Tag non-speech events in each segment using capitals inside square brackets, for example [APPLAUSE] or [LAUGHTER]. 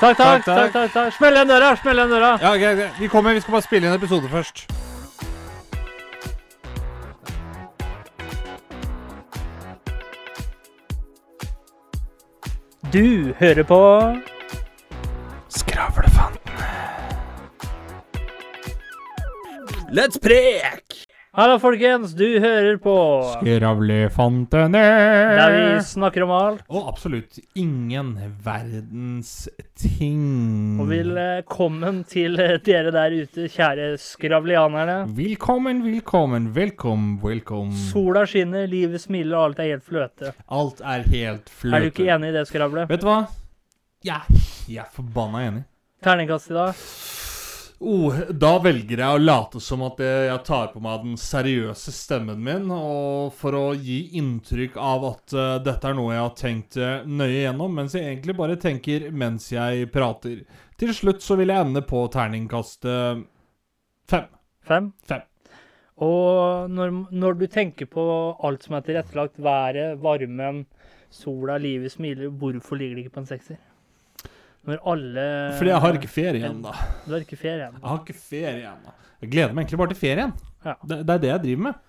Takk, takk. Takk, takk. takk. Smell igjen døra! Smell igjen døra! Ja, greit, greit. Vi kommer, vi skal bare spille inn en episode først. Du hører på Skravlefanten. Let's prek! Hallo, folkens. Du hører på Skravlefantene. Der vi snakker om alt. Og absolutt ingen verdens ting. Og velkommen til eh, dere der ute, kjære skravlianerne. Velkommen, velkommen, velkommen, velkommen. Sola skinner, livet smiler, og alt er helt fløte. Alt er helt fløte. Er du ikke enig i det, skravlet? Vet du hva? Ja, jeg er forbanna enig. Terningkast i dag? Oh, da velger jeg å late som at jeg tar på meg den seriøse stemmen min, og for å gi inntrykk av at uh, dette er noe jeg har tenkt eh, nøye gjennom, mens jeg egentlig bare tenker mens jeg prater. Til slutt så vil jeg ende på terningkast eh, fem. Fem? Fem. Og når, når du tenker på alt som er tilrettelagt, været, varmen, sola, livet smiler, hvorfor ligger det ikke på en sekser? Når alle Fordi jeg har ikke ferie igjen, da. Du har ikke ferie igjen. Jeg har ikke ferie igjen, da. Jeg gleder meg egentlig bare til ferien. Ja. Det, det er det jeg driver med.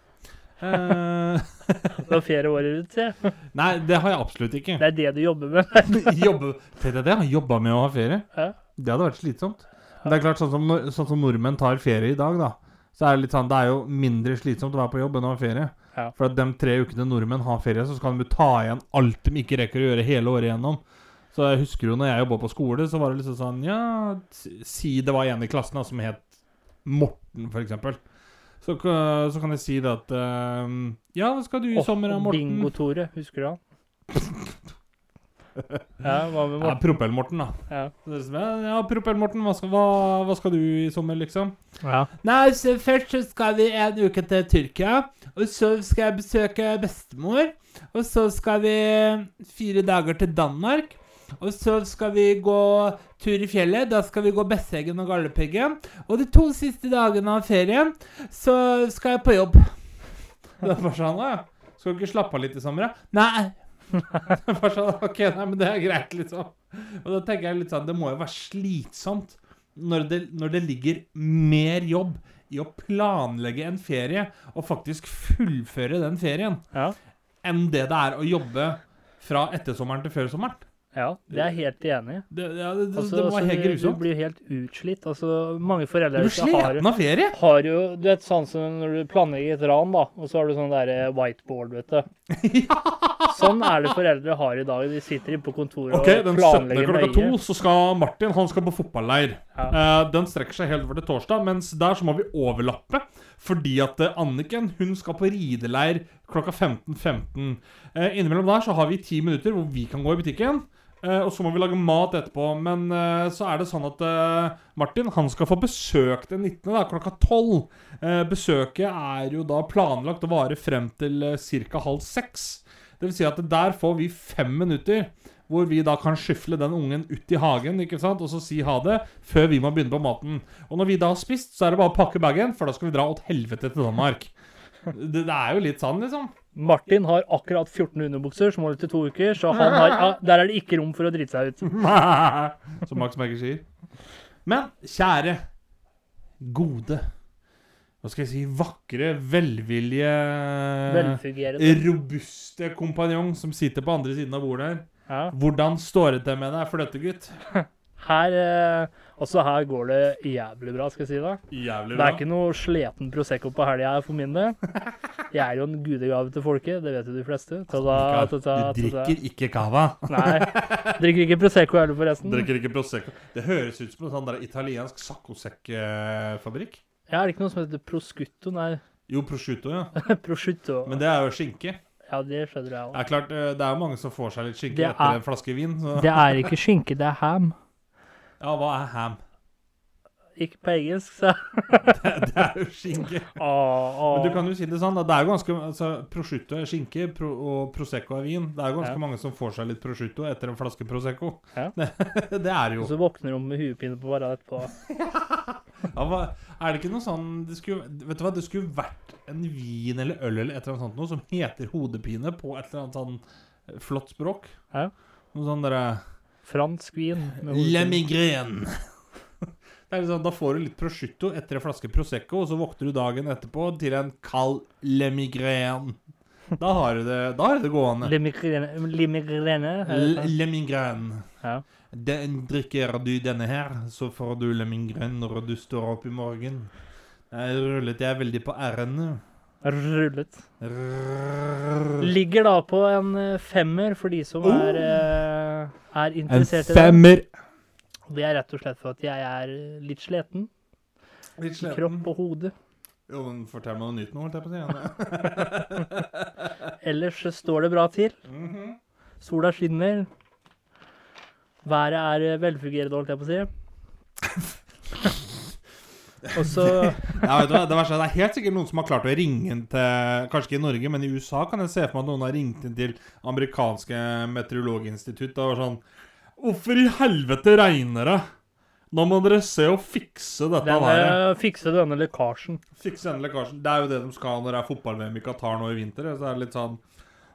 Eh, [LAUGHS] Du har ferie året rundt, se. [LAUGHS] nei, det har jeg absolutt ikke. Det er det du jobber med. [LAUGHS] Jobbe, Tenk deg det, jeg har jobba med å ha ferie. Ja. Det hadde vært slitsomt. Men det er klart, sånn som, sånn som nordmenn tar ferie i dag, da. Så er det litt sånn, det er jo mindre slitsomt å være på jobb enn å ha ferie. Ja. For at de tre ukene nordmenn har ferie, så skal de ta igjen alt de ikke rekker å gjøre hele året igjennom. Så jeg husker jo når jeg jobba på skole, så var det liksom sånn Ja, si det var en i klassen da, som het Morten, eksempel. Så, så kan jeg si det at uh, Ja, hva skal du i Åh, sommer, da, Morten? Bingo-Tore, husker du han? [LAUGHS] Ja, hva med Ja, Morten? Propell-Morten, da. Ja. Er sånn, Ja, Propell-Morten, hva, hva, hva skal du i sommer, liksom? ja. Nei, så først så skal vi en uke til Tyrkia. Og så skal jeg besøke bestemor. Og så skal vi fire dager til Danmark. Og så skal vi gå tur i fjellet. Da skal vi gå Besseggen og Galdhøpiggen. Og de to siste dagene av ferien så skal jeg på jobb. [LAUGHS] Det er bare sånn, ja. Skal du ikke slappe av litt i sommer, da? Nei. [LAUGHS] bare sånn, ok, nei, men det er greit, liksom. Og da tenker jeg litt sånn, det må jo være slitsomt når det, når det ligger mer jobb i å planlegge en ferie og faktisk fullføre den ferien, Ja. enn det det er å jobbe fra ettersommeren til førsommeren. Ja, det er jeg helt enig i. Det, ja, det, det, Altså, det må altså, helt du, du blir helt utslitt. Altså, mange Du foreldre blir har, sliten av ferie. har jo Du vet sånn som når du planlegger et ran, da, og så har du sånn derre whiteboard, vet du. [LAUGHS] Sånn er det foreldre har i dag. De sitter inne på kontoret Ok, og den 17. klokka to så skal Martin han skal på fotballeir. Ja. Uh, den strekker seg helt over til torsdag, mens der så må vi overlappe. Fordi at eh, Anniken hun skal på rideleir klokka 15.15. Eh, innimellom der så har vi ti minutter hvor vi kan gå i butikken. Eh, og så må vi lage mat etterpå. Men eh, så er det sånn at eh, Martin han skal få besøk den 19. Da, klokka 12. Eh, besøket er jo da planlagt å vare frem til uh, ca. halv seks. Det vil si at der får vi fem minutter hvor vi da kan skyfle den ungen ut i hagen ikke sant? og så si ha det, før vi må begynne på maten. Og når vi da har spist, så er det bare å pakke bagen, for da skal vi dra åt helvete til Danmark. Det, det er jo litt sånn, liksom. Martin har akkurat 14 underbukser som holder til to uker, så han har, der er det ikke rom for å drite seg ut. [LAUGHS] Som Max Berger sier. Men kjære, gode Hva skal jeg si Vakre, velvillige Velfungerende. Robuste kompanjong som sitter på andre siden av bordet her. Ja. Hvordan står det til med deg, fløtegutt? [LAUGHS] Her, eh, også her går det jævlig bra, skal jeg si da. Jævlig Det er ikke noe sleten Prosecco på helga for min del. [LAUGHS] Jeg er jo en gudegave til folket, det vet jo de fleste. Ta da, ta da, Du drikker ikke cava. Nei. Drikker ikke Prosecco heller, forresten. Drikker ikke Prosecco. Det høres ut som en sånn der italiensk saccosekk-fabrikk. Ja, er det ikke noe som heter proscutto? Nei, Jo, prosciutto, ja. [LAUGHS] prosciutto. Men det er jo skinke. Ja, det skjønner jeg Det òg. er klart, eh, det er jo mange som får seg litt skinke er, etter er- en flaske vin. Så. Det er ikke skinke, det er ham. Ja, hva er ham? Ikke på engelsk, så [LAUGHS] det er jo skinke. Åh, [LAUGHS] åh. Men du kan jo si det sånn, da. Det er jo ganske altså, Prosciutto er skinke, pro, og Prosecco er vin. Det er jo ganske Ja. mange som får seg litt prosciutto etter en flaske Prosecco. Ja. [LAUGHS] Det, det er jo Og så våkner de med huepine på hverandre etterpå. ja, hva, Er det ikke noe sånn det skulle, Vet du hva, det skulle vært en vin eller øl eller et eller annet sånt noe som heter hodepine på et eller annet sånn eh, flott språk. Ja. Noe sånn derre Fransk vin. Le migraine. [LAUGHS] Er liksom, da får du litt prosciutto etter en flaske Prosecco, og så våkner du dagen etterpå til en kald le migraine. Da har du det, da har du det gående. Le migraine, le migraine Le, sånn? le migraine. Ja. Den drikker du denne her, så får du le migraine når du står opp i morgen. Jeg rullet jeg veldig på r-en. Rullet. Ligger da på en femmer for de som er, eh, er interessert i det. femmer. Det er rett og slett for at jeg er litt sliten. Litt Kropp og hode. Jo, men fortell meg noe nytt nå, holdt jeg på å si. Ellers så står det bra til. Mhm. Sola skinner. Været er eh, velfungerende, holdt jeg på å si. Og så [LAUGHS] Ja, hva, det, verste er, det er helt sikkert noen som har klart å ringe inn til Kanskje ikke i Norge, men i USA kan jeg se for meg at noen har ringt inn til amerikanske meteorologinstitutt og vært sånn Hvorfor i helvete regner det? Nå må dere se og fikse dette denne, været. eh, fikse denne lekkasjen. Fikse denne lekkasjen. Det er jo det de skal når det er fotball-VM i Qatar nå i vinter. Så er det litt sånn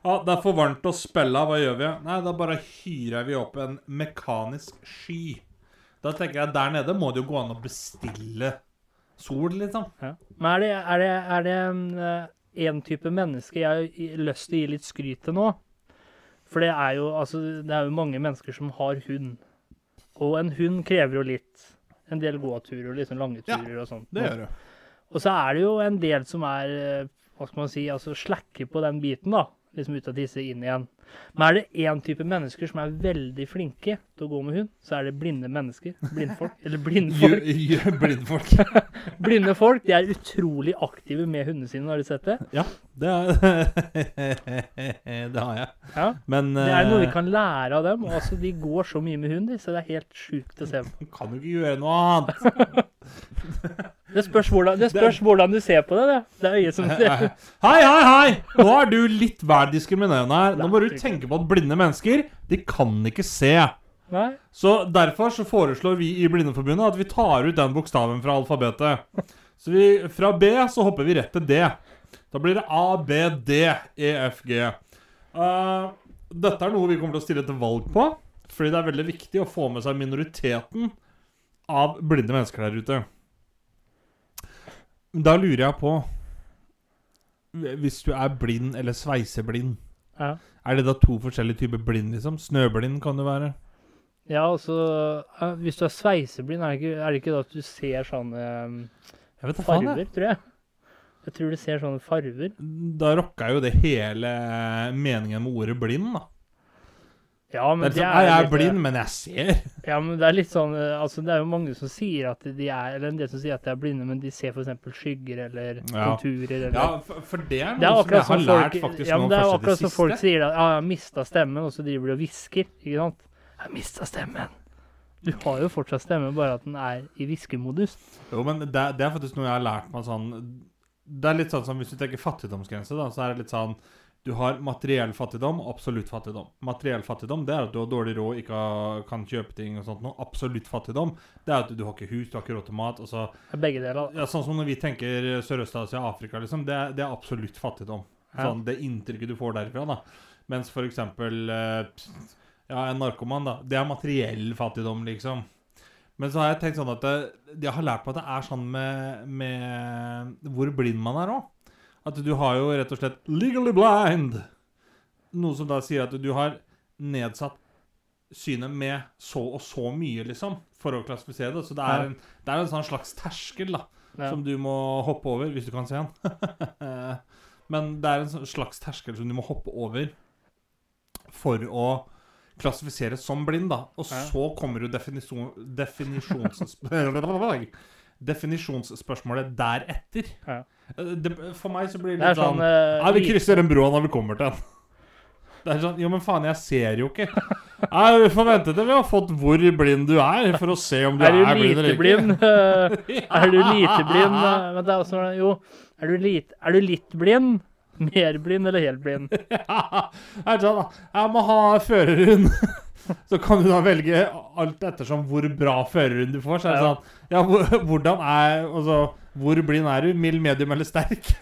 Ja, det er for varmt å spille, hva gjør vi? Nei, da bare hyrer vi opp en mekanisk sky. Da tenker jeg der nede må det jo gå an å bestille sol, liksom. Ja. Men er det, er det, er det en, eh, en type menneske jeg har lyst til å gi litt skryt til nå? For det er jo, altså, det er jo mange mennesker som har hund. Og en hund krever jo litt. En del gåturer og liksom lange Ja, og sånt. Det gjør det. Og så er det jo en del som er, eh, hva skal man si, altså slakker på den biten da. Liksom ut av disse inn igjen. Men er det én type mennesker som er veldig flinke til å gå med hund, så er det blinde mennesker. Blindfolk. Eller blindfolk. [LAUGHS] Blindfolk. [LAUGHS] Blinde folk de er utrolig aktive med hundene sine, har du sett det? Ja, det [LAUGHS] Det har jeg. Ja. Men Det er noe vi eh, kan lære av dem. Altså, de går så mye med hund, så det er helt sjukt å se på. kan jo ikke gjøre noe annet. Det spørs hvordan, det spørs hvordan du ser på det. Det, det er øyet som ser. Hei, hei, hei! Nå er du litt vel diskriminerende her. Nå må du tenke på at blinde mennesker, de kan ikke se. Nei? Så derfor så foreslår vi i Blindeforbundet at vi tar ut den bokstaven fra alfabetet. Så vi, fra B så hopper vi rett til D. Da blir det A, B, D, E, F, G. Uh, dette er noe vi kommer til å stille til valg på, fordi det er veldig viktig å få med seg minoriteten av blinde mennesker der ute. Da lurer jeg på Hvis du er blind eller sveiseblind, Ja. er det da to forskjellige typer blind, liksom? Snøblind kan det være. ja, altså Hvis du er sveiseblind, er det ikke, er det ikke da at du ser sånne Jeg vet da faen, tror jeg? Jeg tror du ser sånne farver. Da rocka jo det hele meningen med ordet blind, da. Ja, men Det er det liksom, er, jeg er litt, blind, men jeg ser. [LAUGHS] Ja, men det er litt sånn eh, Altså, det er jo mange som sier at de er Eller en del som sier at de er blinde, men de ser f.eks. skygger eller Ja. konturer eller Ja, for, for det er Det er noe som jeg har lært folk, faktisk ja, nå men det er akkurat som folk sier at ja, jeg har mista stemmen, og så driver de og hvisker. Ikke sant? Jeg har mista stemmen. Du har jo fortsatt stemme, bare at den er i hviskemodus. Jo, men det, det er faktisk noe jeg har lært meg sånn Det er litt sånn som hvis du tenker fattigdomsgrense, da, så er det litt sånn Du har materiell fattigdom absolutt fattigdom. Materiell fattigdom det er at du har dårlig råd, ikke kan kjøpe ting og sånt noe. Absolutt fattigdom det er at du har ikke hus, du har ikke råd til mat. og så er Begge deler. Ja, Sånn som når vi tenker Sørøst-Asia, og Afrika, liksom. Det, er- det er absolutt fattigdom. Sånn, Det inntrykket du får derfra. da Mens for eksempel eh, Ja, en narkoman, da. Det er materiell fattigdom, liksom. Men så har jeg tenkt sånn at det, jeg har lært meg at det er sånn med, med hvor blind man er òg. At du har jo rett og slett 'legally blind'. Noe som da sier at du har nedsatt synet med så og så mye, liksom, for å klassifisere det. Så det er en, det er en sånn slags terskel, da Ja. som du må hoppe over, hvis du kan se den. [LAUGHS] Men det er en sånn slags terskel som du må hoppe over for å klassifiseres som blind, da. Og så kommer jo definisjon, definisjons, [LAUGHS] [LAUGHS] definisjonsspørsmålet deretter. Ja. Eh, Det, for meg så blir det Det sånn sånn eh, Ja, vi krysser den broa når vi kommer til den. Det er sånn, Jo, men faen, jeg ser jo ikke. Nei, Vi får vente til vi har fått hvor blind du er, for å se om du Er er, blind eller ikke. blind? Eh, [LAUGHS] Er du lite blind? Men det er også Jo, er du, lit, er du litt blind? [LAUGHS] Mer blind eller helt blind? [LAUGHS] Ja, det er sånn, da. Jeg må ha førerhund. [LAUGHS] Så kan du da velge alt ettersom hvor bra førerhund du får. Så er det sånn Ja, hvordan er Altså, hvor blind er du? Mild, medium eller sterk?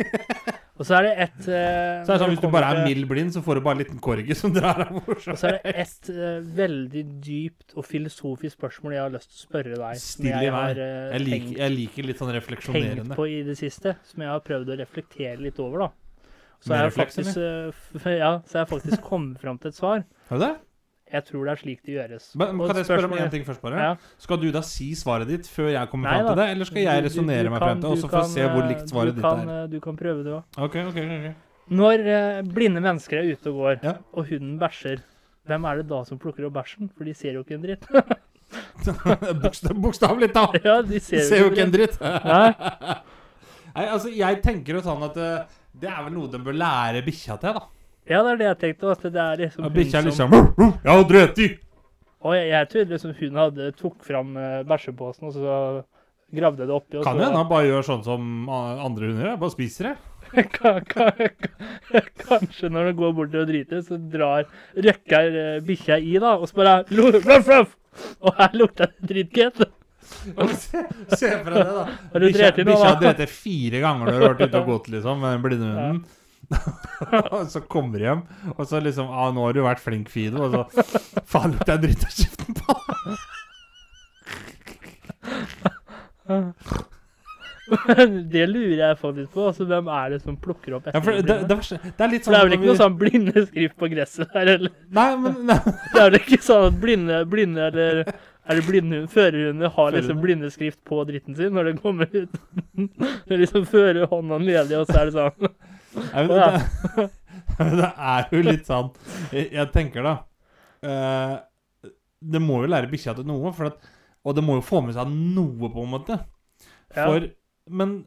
Og så er det ett eh, Så er det sånn, Hvis du bare er mild blind, så får du bare en liten korgi som drar deg Og så er det ett eh, veldig dypt og filosofisk spørsmål jeg har lyst til å spørre deg. Stille Still i vei. har eh, Jeg liker, tenkt, jeg liker litt sånn tenkt refleksjonerende. på i det siste, som jeg har prøvd å reflektere litt over, da. Så har jeg faktisk, eh, ja, så jeg faktisk kommet fram til et svar. Har du det? Jeg tror det er slik det gjøres. Men, kan jeg spørre om én ting først, bare? Ja. Skal du da si svaret ditt før jeg kommer fram til det, eller skal jeg resonnere meg fram til det, og så får vi se hvor eh, likt svaret ditt kan, er? eh, Du kan prøve, du òg. Okay, okay, okay. Når eh, blinde mennesker er ute og går, Ja. og hunden bæsjer, hvem er det da som plukker opp bæsjen? For de ser jo ikke en dritt. [LAUGHS] Bokstav, bokstavelig talt! ja, de ser, Ser jo ikke en dritt. Nei. Nei, altså, jeg tenker jo sånn at eh, det er vel noe de bør lære bikkja til, da. Ja, det er det jeg tenkte. At det er liksom Ja, Bikkja er som liksom Jeg har drept! Og jeg, jeg trodde liksom hun hadde tok fram uh, bæsjeposen, og så gravde det oppi, Kan hende han bare gjør sånn som andre hunder gjør. Bare spiser det. [LAUGHS] Ka- ka- ka- Kanskje når det går bort og driter, så drar røkker uh, bikkja i, da, og så bare luff, luff, luff. Og her lukter det drittget. Se, se for deg det, da. Har du Bikkja drept i nå, bikkja har drept det fire ganger når du har vært ute og gått, liksom, med den blinde hunden. [LAUGHS] og så kommer du hjem, og så liksom ah, 'Nå har du vært flink, Fido.' Og så Faen, lukter jeg dritt av kjeften på [LAUGHS] det lurer jeg faktisk på. Altså, hvem er det som plukker opp Ja, det, det, det, det er litt For sånn det er vel når ikke noe sånn sånn blindeskrift på gresset der, eller? Nei, men nei. [LAUGHS] Det er vel ikke sånn at blinde, blinde eller er det blindhund, førerhunder har liksom blindeskrift på dritten sin når det kommer ut? [LAUGHS] Det er liksom fører hånda ledig, og så er det sånn. Nei, men det, [LAUGHS] det er jo litt sånn Jeg, jeg tenker da uh, Det må jo lære bikkja til noe, for at, og det må jo få med seg noe, på en måte. Ja. Men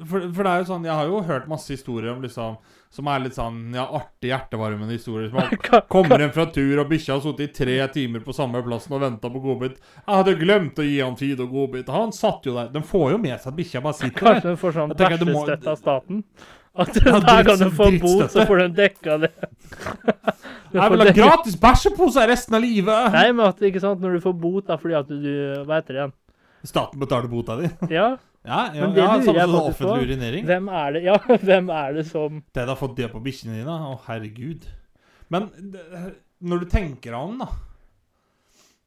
for, for det er jo sånn Jeg har jo hørt masse historier om liksom som er litt sånn ja, artig, hjertevarmende historier. Som [LAUGHS] er, kommer hjem fra tur, og bikkja har sittet i tre timer på samme plassen og venta på godbit. 'Jeg hadde glemt å gi han Fido godbit.' Han satt jo der. Den får jo med seg at bikkja bare sitter der. Kanskje hun får sånn må- av staten? At Ja, der kan du få får bot, så får du en dekka det. [LAUGHS] [LAUGHS] Du Jeg vil ha gratis bæsjepose resten av livet! Nei, men at, ikke sant, når du får bot da, fordi at du Hva heter det igjen? Staten betaler bota di. Ja, Ja, ja, Men det ja lurer jeg faktisk på. urinering. hvem er det Ja, [LAUGHS] hvem er det som Det har fått det på bikkjene dine? Å, herregud. Men når du tenker deg om, da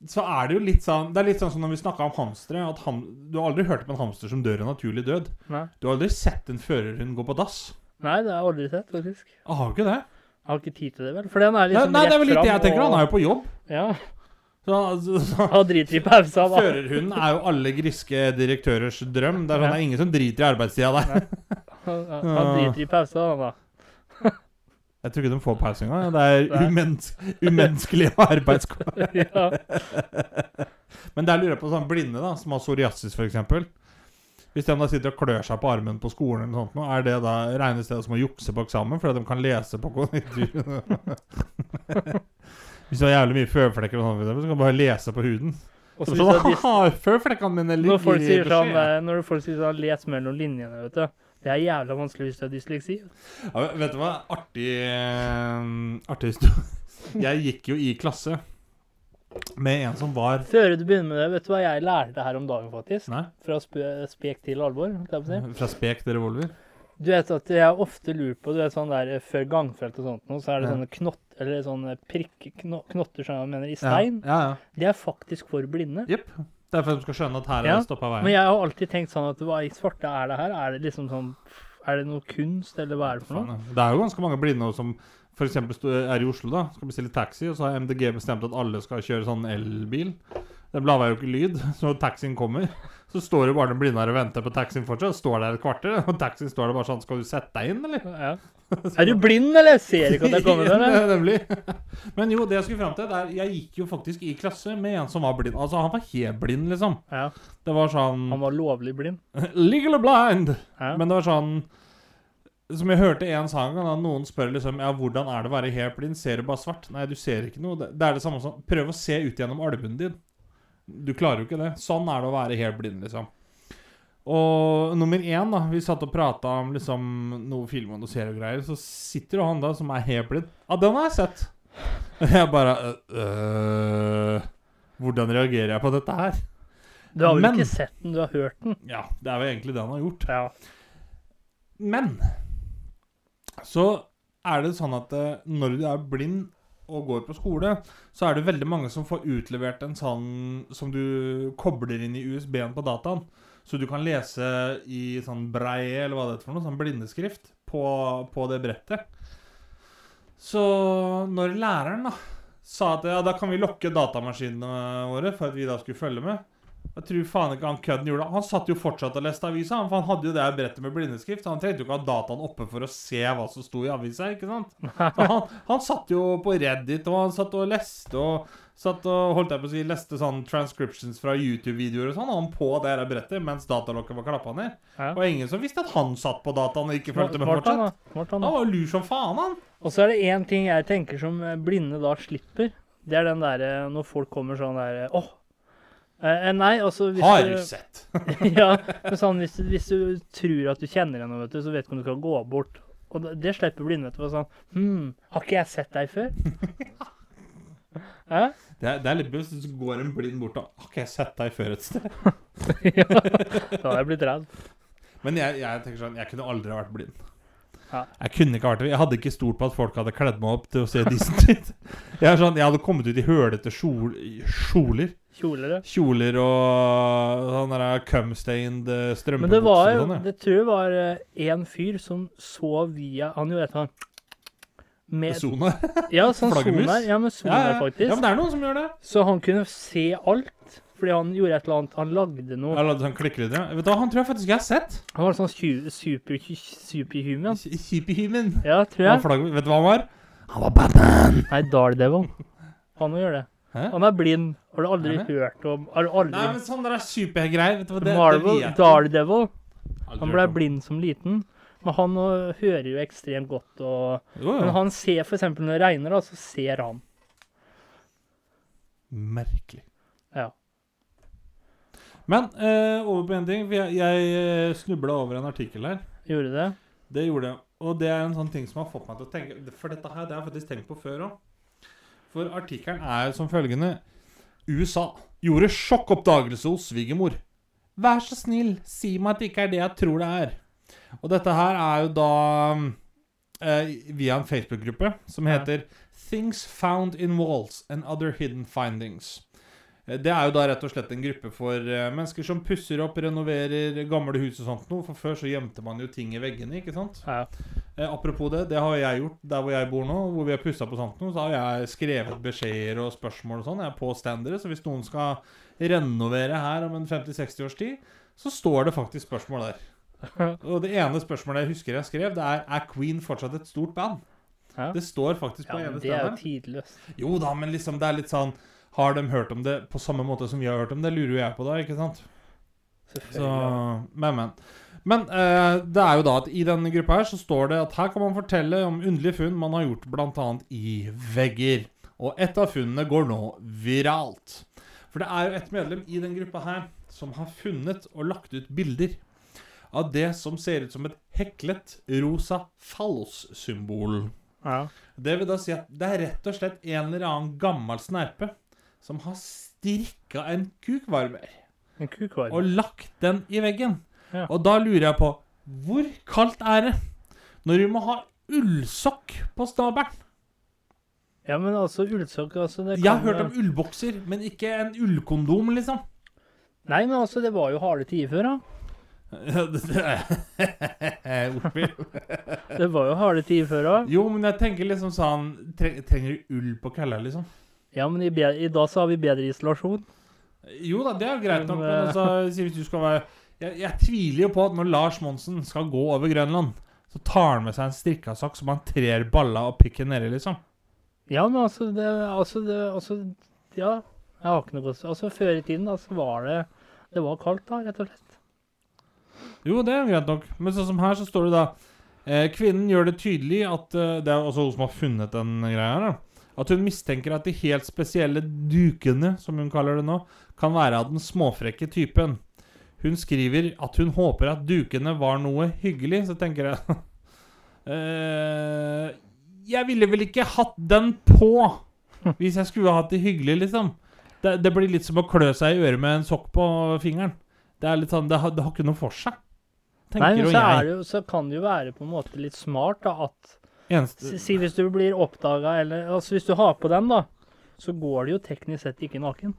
Så er det jo litt sånn Det er litt sånn som når vi snakka om hamstere. At ham, du har aldri hørt om en hamster som dør en naturlig død. Nei, Du har aldri sett en førerhund gå på dass. Nei det har jeg aldri sett, faktisk. Jeg har jo ikke det. Jeg har ikke tid til det, vel. For den er Nei, liksom nei, det er vel litt det jeg tenker. og- Han er jo på jobb. Ja. Så, så, så. Driter i pausa, da. Førerhunden er jo alle griske direktørers drøm. Det er sånn, det er ingen som driter i arbeidstida der. Han, han driter i pausa, han da. Jeg tror ikke de får pause engang. Det er Nei. umens umenneskelige [LAUGHS] arbeidskår. ja. Men der lurer jeg på sånn blinde da, som har psoriasis f.eks. Hvis de da sitter og klør seg på armen på skolen, eller sånt, er det da regnes det som å jukse på eksamen fordi de kan lese på konjunktur? [LAUGHS] Hvis du har jævlig mye føflekker, og sånt, så kan du bare lese på huden. Og Så sånn, det er dis- «Haha, Føflekkene mine ligger når folk sier sånn, eh, når folk sier sånn Les mellom linjene, vet du. Det er jævla vanskelig hvis du har dysleksi. Ja, vet du hva? Artig eh, Artig historie. [LAUGHS] Jeg gikk jo i klasse med en som var Før du begynner med det, vet du hva jeg lærte her om dagen, faktisk? Nei, Fra spe spek til alvor. si. fra spek til revolver. Du vet at jeg ofte lurer på, du vet sånn der eh, før gangfelt og sånt, nå, så er det sånne knott, eller sånne prikknotter som jeg mener, i stein. ja, ja. Det er faktisk for blinde. Jepp. Det er for at de skal skjønne at her er det stoppa veien. Men jeg har alltid tenkt sånn at hva i svarte er det her? Er det liksom sånn Er det noe kunst, eller hva er det for noe? Det er jo ganske mange blinde som f.eks. er i Oslo, da, skal bestille taxi, og så har MDG bestemt at alle skal kjøre sånn elbil. Den lager jo ikke lyd, [LAUGHS] så når taxien kommer, så står jo bare den blinde her og venter på taxien fortsatt. Står der et kvarter, og taxien står der bare sånn Skal du sette deg inn, eller? Ja. [LAUGHS] Er du blind, eller? Ser ikke at jeg kommer der, eller? [LAUGHS] Nemlig. Men jo, det jeg skulle fram til, er Jeg gikk jo faktisk i klasse med en som var blind. Altså, han var helt blind, liksom. Ja. Det var sånn Han var lovlig blind. [LAUGHS] Legally blind! Ja. Men det var sånn Som jeg hørte en sang, da noen spør liksom Ja, hvordan er det å være helt blind? Ser du bare svart? Nei, du ser ikke noe. Det er det samme som Prøv å se ut gjennom albuen din. Du klarer jo ikke det. Sånn er det å være helt blind, liksom. Og nummer én, da Vi satt og prata om liksom noe film og noe seriegreier. Så sitter jo han da som er helt blind. Ja, den har jeg sett. Og jeg bare øh, Hvordan reagerer jeg på dette her? Du har vel Men- ikke sett den, du har hørt den? Ja, det er jo egentlig det han har gjort. Ja. Men så er det sånn at eh, når du er blind og går på skole, så er det veldig mange som får utlevert en sånn som du kobler inn i USB-en på dataen. Så du kan lese i sånn breie, eller hva det heter for noe, sånn blindeskrift på, på det brettet. Så når læreren da sa at ja, da kan vi lokke datamaskinene våre for at vi da skulle følge med Jeg tror faen ikke han kødden gjorde det. Han satt jo fortsatt og leste avisa, for han hadde jo det brettet med blindeskrift. Han trengte jo ikke ha dataen oppe for å se hva som sto i avisa, ikke sant? [LAUGHS] Han, han satt jo på Reddit, og han satt og leste og Satt og holdt jeg på å si leste sånn transcriptions fra YouTube-videoer og sånn, han på det her brettet mens datalokket var klappa ned. Ja. Og ingen som visste at han satt på dataen og ikke fulgte med fortsatt. han, da. Han, Han var lur som faen, han. Og så er det én ting jeg tenker som eh, blinde da slipper. Det er den derre når folk kommer sånn derre Åh! Eh, nei, altså hvis Har du, sett? [LAUGHS] ja, men sånn, hvis, du- hvis du tror at du kjenner henne, vet du, så vet du om du kan gå bort. Og det, det slipper blinde. vet du, Sånn, hm, har ikke jeg sett deg før? [LAUGHS] Hæ? Det er, det er litt buss. Så går en blind bort og Har ikke jeg sett deg før et sted? ja, da har jeg blitt redd. Men jeg, jeg tenker sånn Jeg kunne aldri vært blind. Ja. Jeg kunne ikke vært det. Jeg hadde ikke stolt på at folk hadde kledd meg opp til å se Disney. Jeg, er sånn, jeg hadde kommet ut i hølete kjol, kjoler. Kjoler, ja. Kjoler og sånn der cum-stained eh, Men det var sånn. ja. Det tror jeg var en fyr som så via Han gjorde et eller annet med Sone. [LAUGHS] Ja, sånn Flaggermus? Ja, men Ja, ja. faktisk. ja, men det er noen som gjør det. Så han kunne se alt. Fordi han gjorde et eller annet Han lagde noe Jeg lagde sånn klikkelyder, Ja. Vet du hva, Han tror jeg faktisk jeg har sett. Han var sånn super, superhuman. Superhuman. Ja, tror jeg. flagg- Vet du hva han var? Han var Batman. Nei, Daredevil. Han må gjøre det. Hæ? Han er blind. Har du aldri Er hørt om Har du aldri Nei, men sånn der supergreier. Vet du hva, det, Marvel? det. Daredevil. Han ble blind som liten. Men han øh, hører jo ekstremt godt. Og, Jo, men han ser f.eks. når det regner, da, så ser han. Merkelig. Ja. Men eh, over på en ting. Jeg, jeg snubla over en artikkel her. Gjorde det? Det gjorde jeg. Og det er en sånn ting som har fått meg til å tenke For dette her det har jeg faktisk tenkt på før òg. For artikkelen er som følgende USA gjorde sjokkoppdagelse hos svigermor. Vær så snill, si meg at det ikke er det jeg tror det er. Og dette her er jo da eh, via en Facebook-gruppe som Ja. heter Things Found in Walls and Other Hidden Findings. Eh, Det er jo da rett og slett en gruppe for eh, mennesker som pusser opp, renoverer gamle hus og sånt noe. For før så gjemte man jo ting i veggene, ikke sant? Ja. Eh, apropos det, det har jeg gjort der hvor jeg bor nå, hvor vi har pussa på sånt noe. Så har jeg skrevet beskjeder og spørsmål og sånn. Jeg er på standere, så hvis noen skal renovere her om en 50-60 års tid, så står det faktisk spørsmål der. [LAUGHS] Og det ene spørsmålet jeg husker jeg skrev, det er Er Queen fortsatt et stort band? Ja. Det står faktisk på ja, ene men det er jo tidløst. Jo da, men liksom det er litt sånn Har de hørt om det på samme måte som vi har hørt om det? Lurer jo jeg på da, ikke sant? Så, men, men. Men eh, det er jo da at i denne gruppa her så står det at her kan man fortelle om underlige funn man har gjort bl.a. i vegger. Og et av funnene går nå viralt. For det er jo et medlem i den gruppa her som har funnet og lagt ut bilder av det som ser ut som et heklet rosa fallos-symbol. Ja. Det vil da si at det er rett og slett en eller annen gammel snerpe som har strikka en kukvarmer En kukvarmer. og lagt den i veggen. Ja. Og da lurer jeg på hvor kaldt er det når du må ha ullsokk på snabelen? Ja, men altså, ullsokk altså, Jeg har hørt om ullbokser, men ikke en ullkondom, liksom. Nei, men altså, det var jo harde tider før, da. [LAUGHS] Det- var jo harde tider før, òg. Jo, men jeg tenker liksom sånn tre, Trenger du ull på kølla, liksom? Ja, men i, i dag så har vi bedre isolasjon. Jo da, det er greit nok, Men, men eh, altså, hvis du skal være jeg, jeg tviler jo på at når Lars Monsen skal gå over Grønland, så tar han med seg en strikkasokk som han trer balla og pikken nedi, liksom. Ja, men altså, det, altså, det, altså Ja, jeg har ikke noe godt Altså, før i tiden, da, så var det Det var kaldt, da, rett og slett. Jo, det er greit nok, men sånn som her så står det da eh, Kvinnen gjør det tydelig at eh, Det er også hun som har funnet den greia her, da. At hun mistenker at de helt spesielle dukene, som hun kaller det nå, kan være av den småfrekke typen. Hun skriver at hun håper at dukene var noe hyggelig, så tenker jeg [LAUGHS] eh, Jeg ville vel ikke hatt den på hvis jeg skulle hatt det hyggelig, liksom. Det, det blir litt som å klø seg i øret med en sokk på fingeren. Det er litt sånn, det har, det har ikke noe for seg. Nei, tenker men jo så, er det jo, så kan det jo være på en måte litt smart da, at Eneste, Si hvis du blir oppdaga, eller altså hvis du har på den, da, så går det jo teknisk sett ikke naken.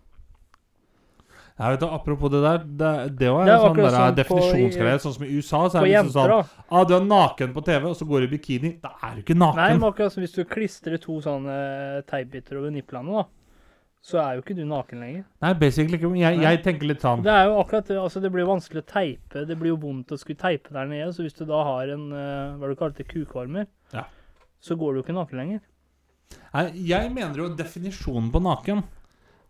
jeg vet, apropos det der, det, det var Det er en sånn akkurat der sånn på- definisjonsgreie. Sånn som i USA, så er det liksom sånn ah, Du er naken på TV, og så går du i bikini. Da er du ikke naken. Nei, men akkurat som hvis du klistrer to sånne teipbiter over niplene, da, så er jo ikke du naken lenger. Nei, basically ikke. Jeg, jeg tenker litt sånn Det er jo akkurat det, altså det blir jo vanskelig å teipe, det blir jo vondt å skulle teipe der nede, så hvis du da har en, eh, hva du kalte kukvarmer, Ja. så går du jo ikke naken lenger. Nei, Jeg mener jo definisjonen på naken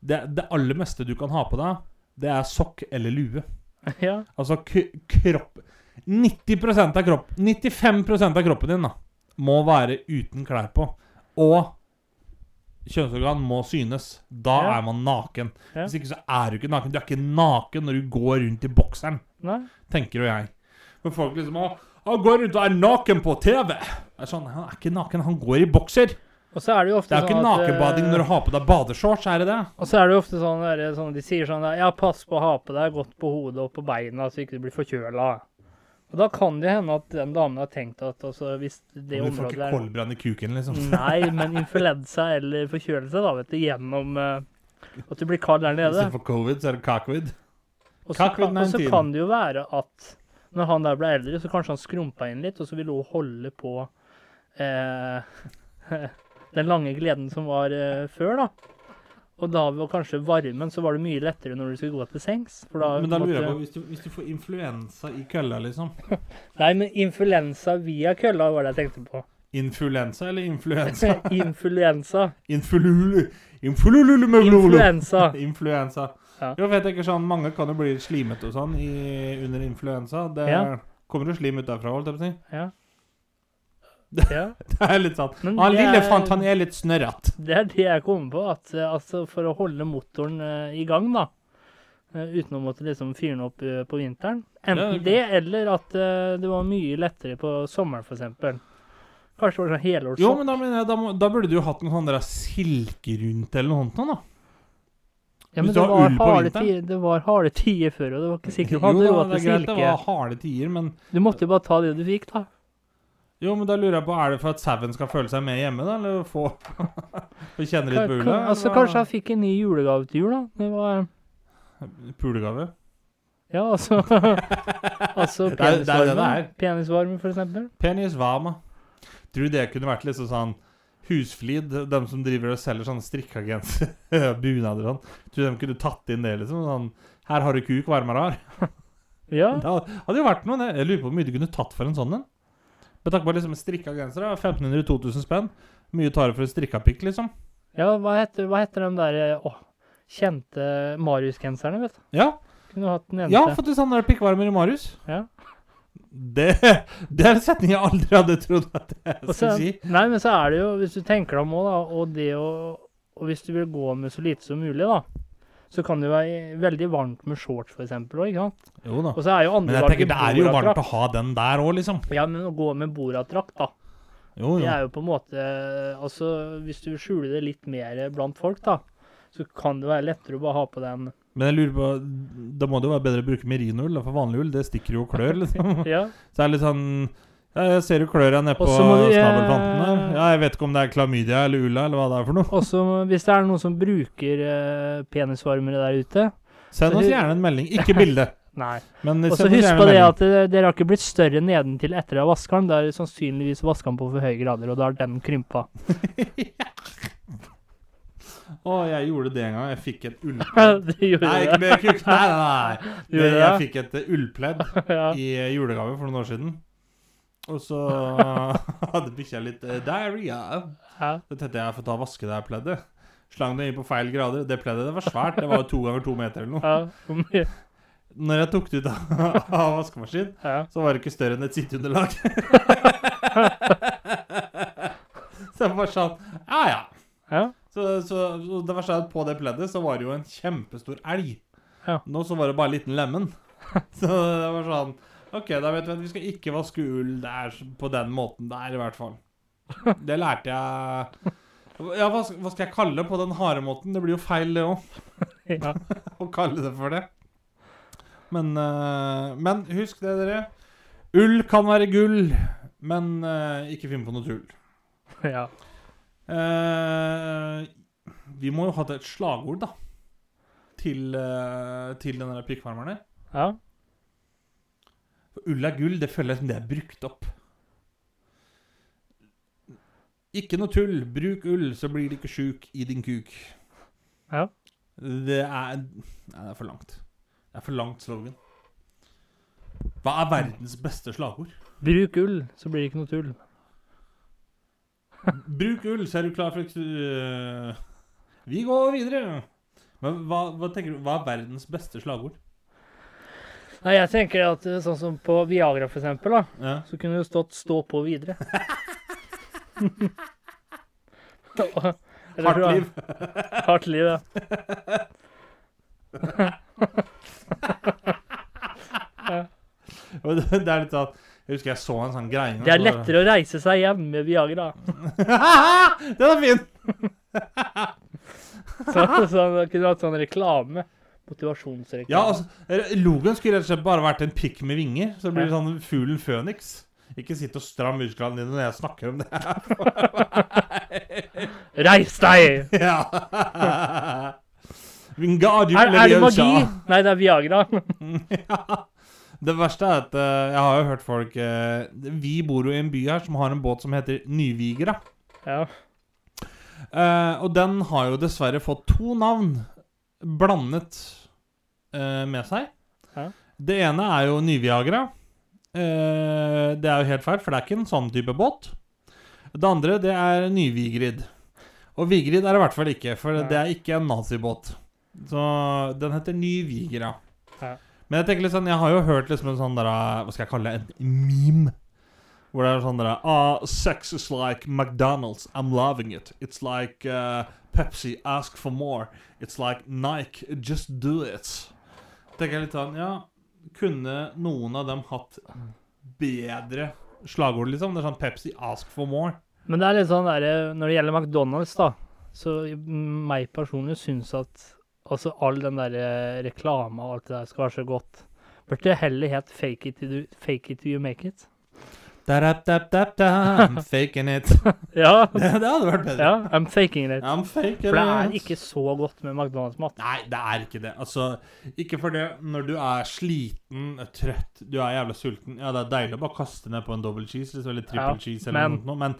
det, det aller meste du kan ha på deg, det er sokk eller lue. [LAUGHS] ja, Altså kropp 90% av kropp 95% av kroppen din da må være uten klær på. Og kjønnsorgan må synes. Da Ja. er man naken. Ja. Hvis ikke så er du ikke naken. Du er ikke naken når du går rundt i bokseren, nei, tenker jo jeg. Men folk liksom å, Han går rundt og er naken på TV. Det er sånn, Han er ikke naken, han går i bokser. og så er det jo ofte Det er jo ikke sånn at, eh, nakenbading når du har på deg badeshorts, er det det? Og så er det jo ofte sånn, der, sånn de sier sånn der, Ja, pass på å ha på deg godt på hodet og på beina, så ikke du blir forkjøla. Og da kan det hende at den damen har tenkt at altså, hvis det Du får ikke der koldbrann i kuken, liksom. [LAUGHS] Nei, men influensa eller forkjølelse, da, vet du, gjennom uh, at du blir kald der nede. Istedenfor covid, så er det kakvid. Og så kan, og så kan det jo være at når han der ble eldre, så kanskje han skrumpa inn litt, og så ville hun holde på eh, [LAUGHS] den lange gleden som var eh, før, da. Og da var kanskje varmen, så var det mye lettere når du skulle gå til sengs. Da, Men da lurer jeg på, hvis du, hvis du får influensa i kølla, liksom [LAUGHS] Nei, men influensa via kølla var det jeg tenkte på. Influensa eller influensa? [LAUGHS] influensa. Influlu... Inflululu Influensa. Influensa. Ja. Jo, vet jeg ikke sånn, Mange kan jo bli slimete og sånn i, under influensa. Det Ja. kommer jo slim ut derfra, holdt jeg på å si. Ja. Det- [LAUGHS] ja. Det er litt sant. Men Han det lille er- fant, han er litt snørrete. Det er det jeg kommer på. At eh, altså, for å holde motoren uh, i gang, da, uh, uten å måtte liksom fyre den opp uh, på vinteren Enten det, eller at det var mye lettere på sommeren, f.eks. Kanskje det var sånn helårs Jo, men da, mener jeg, da, må, da burde du jo hatt noe sånn der silke rundt eller noe sånt. da ja, men det var, harde tider, det var harde tider før, og det var ikke sikkert du hadde råd det til silke. det var harde tider, men Du måtte jo bare ta det du fikk, da. Jo, men da lurer jeg på, Er det for at sauen skal føle seg med hjemme, da? Eller få, [LAUGHS] få kjenne litt på ula? altså, kanskje jeg fikk en ny julegave til jul, da. Det var Pulegave? Ja, altså [LAUGHS] Altså penisvarme. Penisvarme, for eksempel. Penisvama. Tror du det kunne vært liksom sånn Husflid, dem som driver og selger sånne strikkagenser, [LAUGHS] bunader og sånn. Tror du de kunne tatt inn det, liksom? Sånn Her har du kuk, varmere har. Ja. Det hadde jo vært noe, det. Jeg lurer på hvor mye du kunne tatt for en sånn en. Med tanke på liksom strikka gensere. da, 1500-2000 spenn. Mye tar det for en strikka pikk, liksom. Ja, hva heter, hva heter de der å, kjente Marius-genserne, vet du? Ja, Kunne hatt den ja eneste. en sånn der pikkvarmer i Marius. Ja. Det, det er en setning jeg aldri hadde trodd at jeg skulle si. nei, men så er det jo, hvis du tenker deg om òg, da, og det å Og hvis du vil gå med så lite som mulig, da, så kan det være veldig varmt med shorts, sant? Jo da. Og så er jo andre Men jeg tenker det er jo varmt å ha den der òg, liksom. Ja, men å gå med Borat-drakt, da. Jo, jo. Det er jo på en måte Altså, hvis du skjuler det litt mer blant folk, da, så kan det være lettere å bare ha på den Men jeg lurer på Da må det jo være bedre å bruke merinoull, for vanlig ull det stikker jo og klør, [LAUGHS] liksom. Ja. Så det er litt sånn Jeg ser jo klør deg nede på Og så må du, eh, snabelfanten her. Ja, jeg vet ikke om det er klamydia eller ulla, eller hva det er for noe. Også hvis det er noen som bruker uh, penisvarmere der ute Send oss gjerne en melding. [LAUGHS] Ikke bilde. Nei. Og så husk på det at eh, dere har ikke blitt større nedentil etter å ha vaska den. Da er sannsynligvis vaska den på for høye grader, og da har den krympa. [LAUGHS] Å, jeg gjorde det en gang. Jeg fikk et ullpledd. [LAUGHS] Nei, ikke kuk. Nei, nei, nei. Du jeg fikk et ullpledd i julegave for noen år siden. Og så [LAUGHS] hadde bikkja litt uh, diaré. Så tenkte jeg jeg får ta og vaske det her pleddet. Slang det inn på feil grader. Det pleddet det var svært. Det var jo to ganger to meter eller noe. ja. Når jeg tok det ut av, [LAUGHS] av vaskemaskin, ja. så var det ikke større enn et sitteunderlag. [LAUGHS] så jeg var sånn Ja, ja. ja. Så, så, så det var sånn at på det pleddet så var det jo en kjempestor elg. Ja. Nå så var det bare en liten lemen. så det var sånn OK, da vet vi at vi skal ikke vaske ull der på den måten der, i hvert fall. Det lærte jeg Ja, hva, hva skal jeg kalle det på den harde måten? Det blir jo feil, det òg, [LAUGHS] ja. [LAUGHS] å kalle det for det. Men, uh, men husk det, dere. Ull kan være gull, men uh, ikke finn på noe tull. [LAUGHS] Ja. Uh, vi må jo ha et slagord, da. Til, til den der pikkvarmeren her. ja. Ull er gull, det føler jeg som det er brukt opp. Ikke noe tull. Bruk ull, så blir du ikke sjuk i din kuk. Ja. Det er Nei, det er for langt. Det er for langt slogan. Hva er verdens beste slagord? Bruk ull, så blir det ikke noe tull. [LAUGHS] Bruk ull, så er du klar for øh, Vi går videre. Men hva, hva tenker du, hva er verdens beste slagord? Nei, jeg tenker at eh, sånn som på Viagra, for eksempel, da, Ja. så kunne det stått 'stå på videre'. [LAUGHS] [LAUGHS] Hardt liv. [LAUGHS] Hardt liv, ja. Det, er litt sånn Jeg husker jeg så en sånn greie Det er lettere å reise seg hjem med Viagra. Den er fin! Så, så han kunne hatt sånn reklame. Motivasjonsreklame. Ja, altså, Logoen skulle rett og slett bare vært en pikk med vinger. Så det blir sånn fuglen Føniks. Ikke sitt og stram musklene dine når jeg snakker om det. [LAUGHS] Reis deg! [LAUGHS] ja. Er, er det magi? Nei, det er Viagra. [LAUGHS] ja. Det verste er at uh, jeg har jo hørt folk uh, Vi bor jo i en by her som har en båt som heter Nyvigra. Ja. Uh, og den har jo dessverre fått to navn blandet eh, med seg. Ja. Det ene er jo Nyviagra. Eh, det er jo helt feil, for det er ikke en sånn type båt. Det andre det er Nyvigrid. Og Vigrid er det i hvert fall ikke, for Nei. det er ikke en nazibåt. Så den heter Nyvigra. Ja. Men jeg tenker litt sånn, jeg har jo hørt liksom en sånn der, Hva skal jeg kalle det? En meme. Hvor det er sånn der ah, Sex is like McDonald's. I'm loving it. It's like uh, Pepsi. Ask for more. It's like Nike. Just do it. Tenker jeg litt sånn Ja, kunne noen av dem hatt bedre slagord, liksom? Det er sånn Pepsi. Ask for more. Men det er litt sånn derre når det gjelder McDonald's, da, så meg personlig syns at altså all den der reklame og alt det der skal være så godt. Burde heller het fake fake it till you make it. Da, da, da, da, da, I'm faking it. [LAUGHS] Ja, Det, [LAUGHS] det hadde vært bedre. ja I'm faking it. I'm faking For det it. er ikke så godt med McDonald's-mat. Nei, det er ikke det. Altså, ikke for det når du er sliten, trøtt, du er jævla sulten. Ja, det er deilig å bare kaste ned på en double cheese liksom, eller triple Ja, cheese eller men- noe, men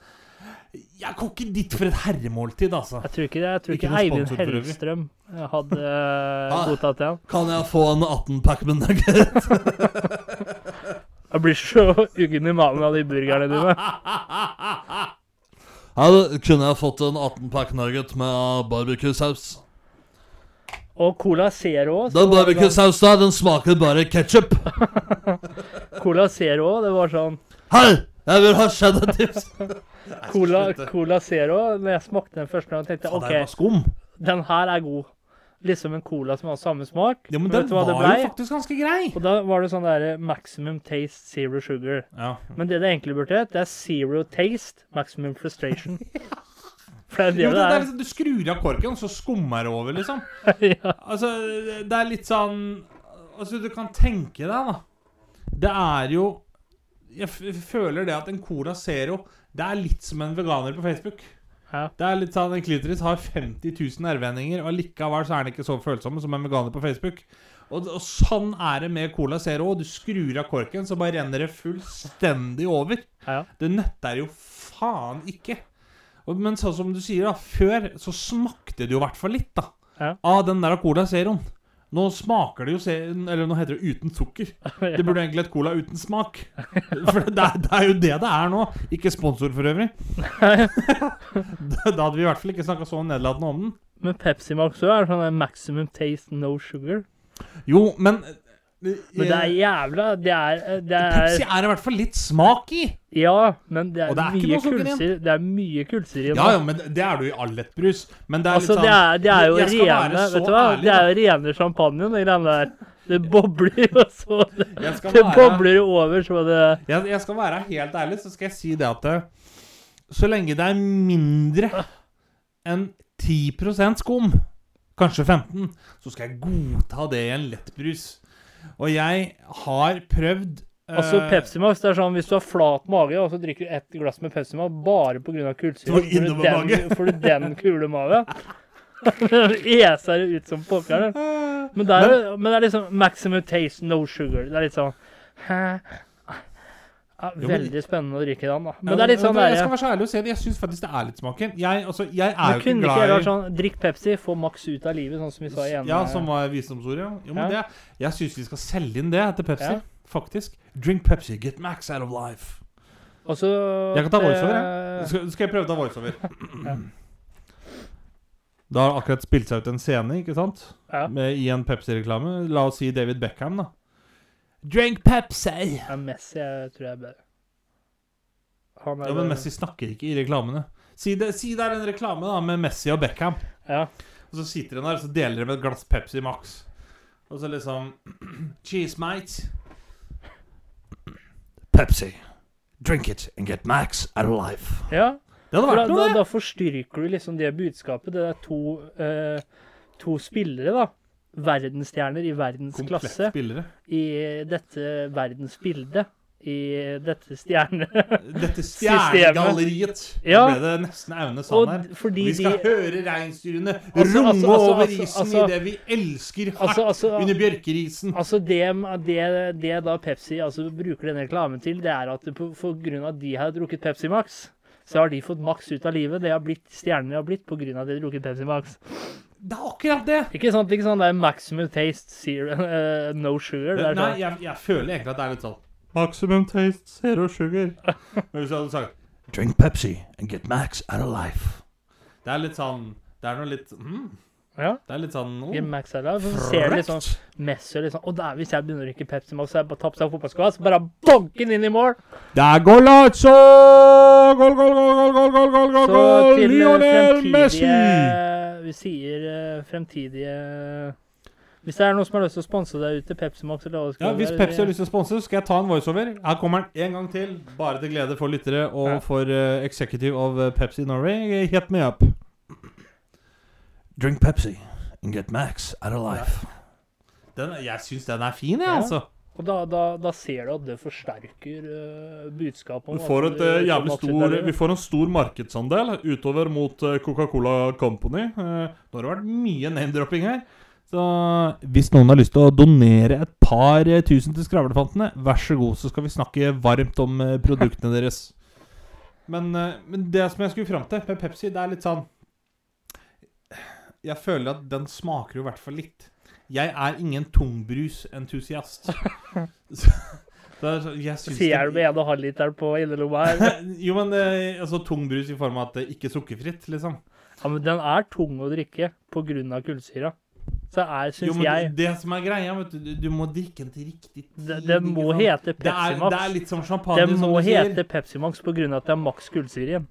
jeg går ikke dit for et herremåltid, altså. Jeg tror ikke, det, jeg tror Ikke ikke Eivind. Hellstrøm hadde uh, Ah. godtatt det. Kan jeg få en 18-pack med nugget? [LAUGHS] Jeg blir så [LAUGHS] uggen i magen av de burgerne dine. [LAUGHS] kunne jeg fått en 18-pack nugget med barbecue-saus? Og Cola Zero Den barbecue-sausen den smaker bare ketsjup. [LAUGHS] Cola Zero, det var sånn Hei, jeg vil ha cheddar tips. Cola, Cola Zero, når jeg smakte den første gang, tenkte jeg OK, den her er god. Liksom en cola som har samme smak. Ja, men den var jo faktisk ganske grei. Og da var det sånn der maximum taste, zero sugar. Ja. Men det det egentlig burde hett, det er zero taste, maximum frustration. [LAUGHS] For det er det, det det er liksom, du skrur av korken, så skummer det over, liksom. [LAUGHS] ja. Altså, det er litt sånn Altså, du kan tenke deg, da. Det er jo Jeg føler det at en Cola Zero Det er litt som en veganer på Facebook. Ja. Det er litt sånn En klitoris har 50 000 nerveendinger, og likevel så er den ikke så følsom som en veganer på Facebook. Og, og sånn er det med Cola Zero. Du skrur av korken, så bare renner det fullstendig over. Ja. Det nøtter jo faen ikke. Og, men sånn som du sier, da. Før så smakte det jo i hvert fall litt, da. Ja. Av den der Cola Zeroen. Nå smaker det jo Eller nå heter det uten sukker. [LAUGHS] Det burde egentlig hett Cola uten smak. For det er, det er jo det det er nå. Ikke sponsor, for øvrig. [LAUGHS] Da hadde vi i hvert fall ikke snakka så nedlatende om den. Men Pepsi Max òg er sånn maximum taste, no sugar. Jo, men Men det er jævla Det er, det Pepsi er er i hvert fall litt smak i. Ja, men det er, det er mye kullsyre. Det er mye kulser i Ja, ja, men det er du i all lettbrus. Men det er Altså, litt sånn det er, det er jo rene så Vet du hva? ærlig, Det er jo rene champagne, de greiene der. Det bobler jo [LAUGHS] så Det, det være- bobler over så det Jeg, jeg skal være helt ærlig, så skal jeg si det at det, så lenge det er mindre enn 10% skum, kanskje 15, så skal jeg godta det i en lettbrus. Og jeg har prøvd Altså Eh, Pepsi Max, det er sånn hvis du har flat mage og så drikker du ett glass med Pepsi Max bare pga. kullsyre, får du den, får du den kule magen. [LAUGHS] Eser det ut som pokkeren. Men, er- men det er liksom maximum taste, no sugar. Det er litt sånn hæ? Ja, veldig spennende å drikke den, da. Men det er litt sånn Jeg skal være så ærlig og si det. Jeg syns faktisk det er litt smaken. Jeg, altså, jeg er jo ikke kunne ikke glad jeg i vært sånn Drikk Pepsi, få maks ut av livet, sånn som vi sa igjen. Ja, som var visdomsordet, ja. Jo, men Ja. det, jeg syns vi skal selge inn det til Pepsi. Ja. Faktisk. Drink Pepsi, get max out of life. Også, Jeg kan ta voiceover, jeg. Skal, skal jeg prøve å ta voiceover? [CLEARS THROAT] Ja. Det har akkurat spilt seg ut en scene, ikke sant? Ja. Med, I en Pepsi-reklame. La oss si David Beckham, da. Drink Pepsi! Ja, Messi jeg tror jeg er bedre. Han er Ja, men Messi snakker ikke i reklamene. Si det, si det er en reklame da med Messi og Beckham. Ja. Og så sitter han der, så deler de med et glass Pepsi Max. Og så liksom [CLEARS THROAT] Cheese, mate. Pepsi. Drink it and get max out of life. ja. Det hadde vært da, noe, det. da forstyrker du liksom det budskapet. Det er to, eh, to spillere, da. Verdensstjerner i verdensklasse Komplett spillere. I dette verdensbildet. I dette stjerne... [LAUGHS] Dette [LAUGHS] stjernegalleriet. Ja. Ble det nesten Aune sa her. Fordi Vi skal de høre reinsdyrene Altså, runge altså, altså, over altså, isen altså- i det vi elsker hardt Altså, altså, under bjørkerisen. Altså det, det, det da Pepsi altså, bruker denne reklamen til, det er at det på, for grunn av at de har drukket Pepsi Max, så har de fått maks ut av livet. Det har blitt stjernene har blitt av at de har drukket Pepsi Max. Det er akkurat det! Ikke sant? Ikke sånn det er maximum taste, zero, uh, [LAUGHS] no sugar. Det er Nei, sånn, jeg, jeg føler egentlig at det er litt sånn Maximum taste, zero sugar. [LAUGHS] Men hvis du hadde sagt Drink Pepsi and get max out of life. Det er litt sånn Det er noe litt mm, ja. Det er litt sånn oh, Ikke max out of, så ser du litt sånn Messer litt sånn Å, der, hvis jeg begynner å drikke Pepsi Max, så jeg bare tapt seg fotballskoa, så bare banker den inn i mål. Det er Golazzo! Goal, goal, goal, goal, goal, goal, goal, goal, goal! eh, Lionel Messi! Vi sier eh, fremtidige Hvis det er noen som har lyst til å sponse deg ut til Pepsi Max eller hva det skal Ja, Hvis være, Pepsi har lyst til å sponse, skal jeg ta en voiceover. Her kommer den en gang til. Bare til glede for lyttere og Ja. for uh, executive of eh, Pepsi Norway. Hit me up. Drink Pepsi and get max out of life. Den, jeg syns den er fin, jeg, Ja. altså. Og da, da, da ser du at det forsterker uh, budskapet om Vi får, et, du eh, jævlig stor, vi får en stor markedsandel utover mot eh, Coca-Cola Company. Uh, nå har det vært mye name-dropping her. Så hvis noen har lyst til å donere et par eh, tusen til Skravlefantene, vær så god, så skal vi snakke varmt om eh, produktene deres. Men, eh, men det som jeg skulle fram til med Pepsi, det er litt sånn Jeg føler at den smaker jo i hvert fall litt. Jeg er ingen tungbrusentusiast. [LAUGHS] Er Sier du med en og halv liter på innerlomma her. jo, men eh, altså tungbrus i form av at det ikke er sukkerfritt, liksom. Ja, men den er tung å drikke av kullsyra. Så er, Jo, syns men jeg det som er greia, vet du, du, må drikke den til riktig tid. Det, det må ikke sant? hete det Pepsi er, Max. det er litt som champagne, Det som må hete Pepsi Max av at det er maks kullsyre igjen.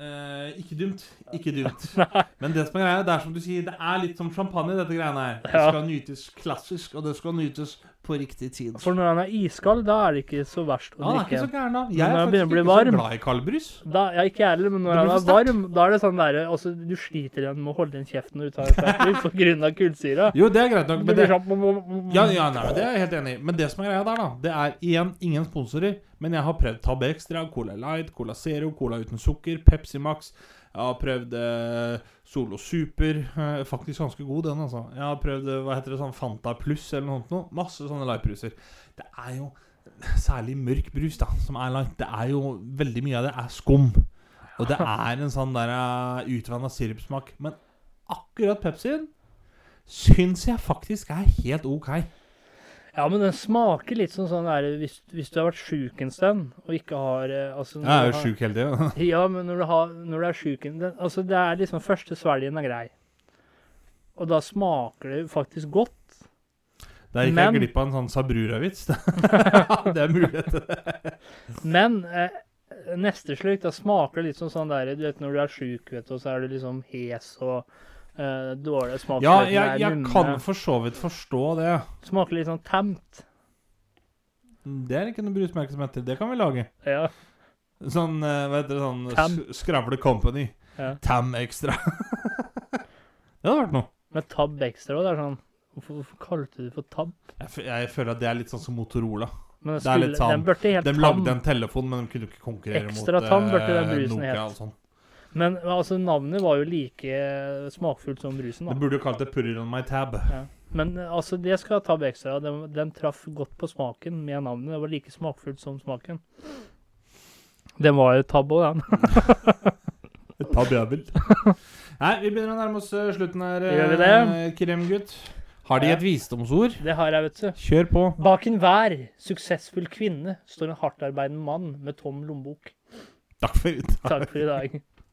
Eh, ikke dumt. Ikke dumt. [LAUGHS] Men det som er greia, det er som du sier, det er litt som champagne, dette greiene her. Det skal nytes klassisk, og det skal nytes på riktig tid. For når han er iskald, da er det ikke så verst å Ja, drikke. ikke så gæren, da. Jeg når er faktisk ikke ikke så glad i kaldbrus. Da, ja, ikke jeg heller, men når den han er varm, da er det sånn derre altså, Du sliter igjen med å holde igjen kjeften når du tar på grunn av kullsyra. Jo, det er greit nok, men det, sånn Ja, ja, nei, men det er jeg helt enig i. Men det som er greia der, da, det er igjen ingen sponsorer. Men jeg har prøvd Tab Extra, Cola Light, Cola Zero, Cola uten sukker, Pepsi Max. Jeg har prøvd eh, Solo Super. Eh, faktisk ganske god, den, altså. Jeg har prøvd eh, hva heter det, sånn Fanta Pluss eller noe sånt. Masse sånne lightbruser. Det er jo særlig mørk brus, da, som er light. Det er jo veldig mye av det er skum. Og det er en sånn der uh, utvanna sirupsmak. Men akkurat Pepsien syns jeg faktisk er helt OK. Ja, men den smaker litt sånn sånn der hvis, hvis du har vært sjuk en stund og ikke har eh, altså, Jeg er jo sjuk hele tida. [LAUGHS] Ja, men når du, har, når du er sjuk Altså, det er liksom første svelgen er grei. Og da smaker det faktisk godt. Der gikk Men- jeg glipp av en sånn Sabrura-vits. [LAUGHS] [LAUGHS] det er mulighet til det. Men eh, neste slurk, da smaker det litt som sånn der Du vet når du er sjuk, vet du, og så er du liksom hes og eh, dårlig smak. Ja, jeg, jeg kan for så vidt forstå det. Smaker litt sånn temt. Det er ikke noe brusmerke som heter. Det kan vi lage. Ja. Sånn, eh, hva heter det, sånn Tam. Skravle Company. ja. Tam Extra. [LAUGHS] det hadde vært noe. Med Tab Extra òg. Det er sånn Hvorfor, hvorfor kalte du det for Tab? Jeg, jeg føler at det er litt sånn som Motorola. Men den, Det er litt sånn- De lagde en telefon, men de kunne ikke konkurrere Ekstra mot tam eh, Nokia og sånn. Men altså, navnet var jo like smakfullt som brusen. da. Det burde jo kalt det 'Put it on my tab'. Ja. Men altså, det skal tabbe ekstra, Den, den traff godt på smaken med navnet. Det var like smakfullt som smaken. Den var jo tabbe òg, den. [LAUGHS] Tab jævel. Nei, vi begynner å nærme oss eh, slutten her, eh, kremgutt. Har de et visdomsord? Det har jeg, vet du. Kjør på. Bak enhver suksessfull kvinne står en hardtarbeidende mann med tom lommebok. Takk for i dag. Takk for i dag.